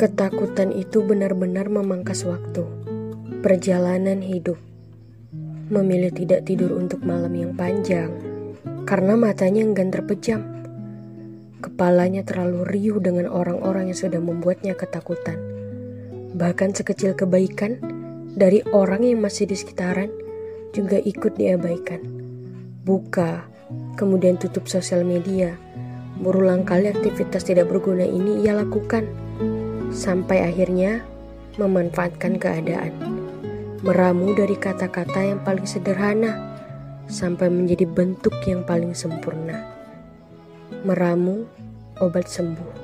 Ketakutan itu benar-benar memangkas waktu. Perjalanan hidup. Memilih tidak tidur untuk malam yang panjang. Karena matanya enggan terpejam. Kepalanya terlalu riuh dengan orang-orang yang sudah membuatnya ketakutan. Bahkan sekecil kebaikan dari orang yang masih di sekitaran juga ikut diabaikan. Buka, kemudian tutup sosial media. Berulang kali aktivitas tidak berguna ini ia lakukan sampai akhirnya memanfaatkan keadaan. Meramu dari kata-kata yang paling sederhana sampai menjadi bentuk yang paling sempurna. Meramu obat sembuh.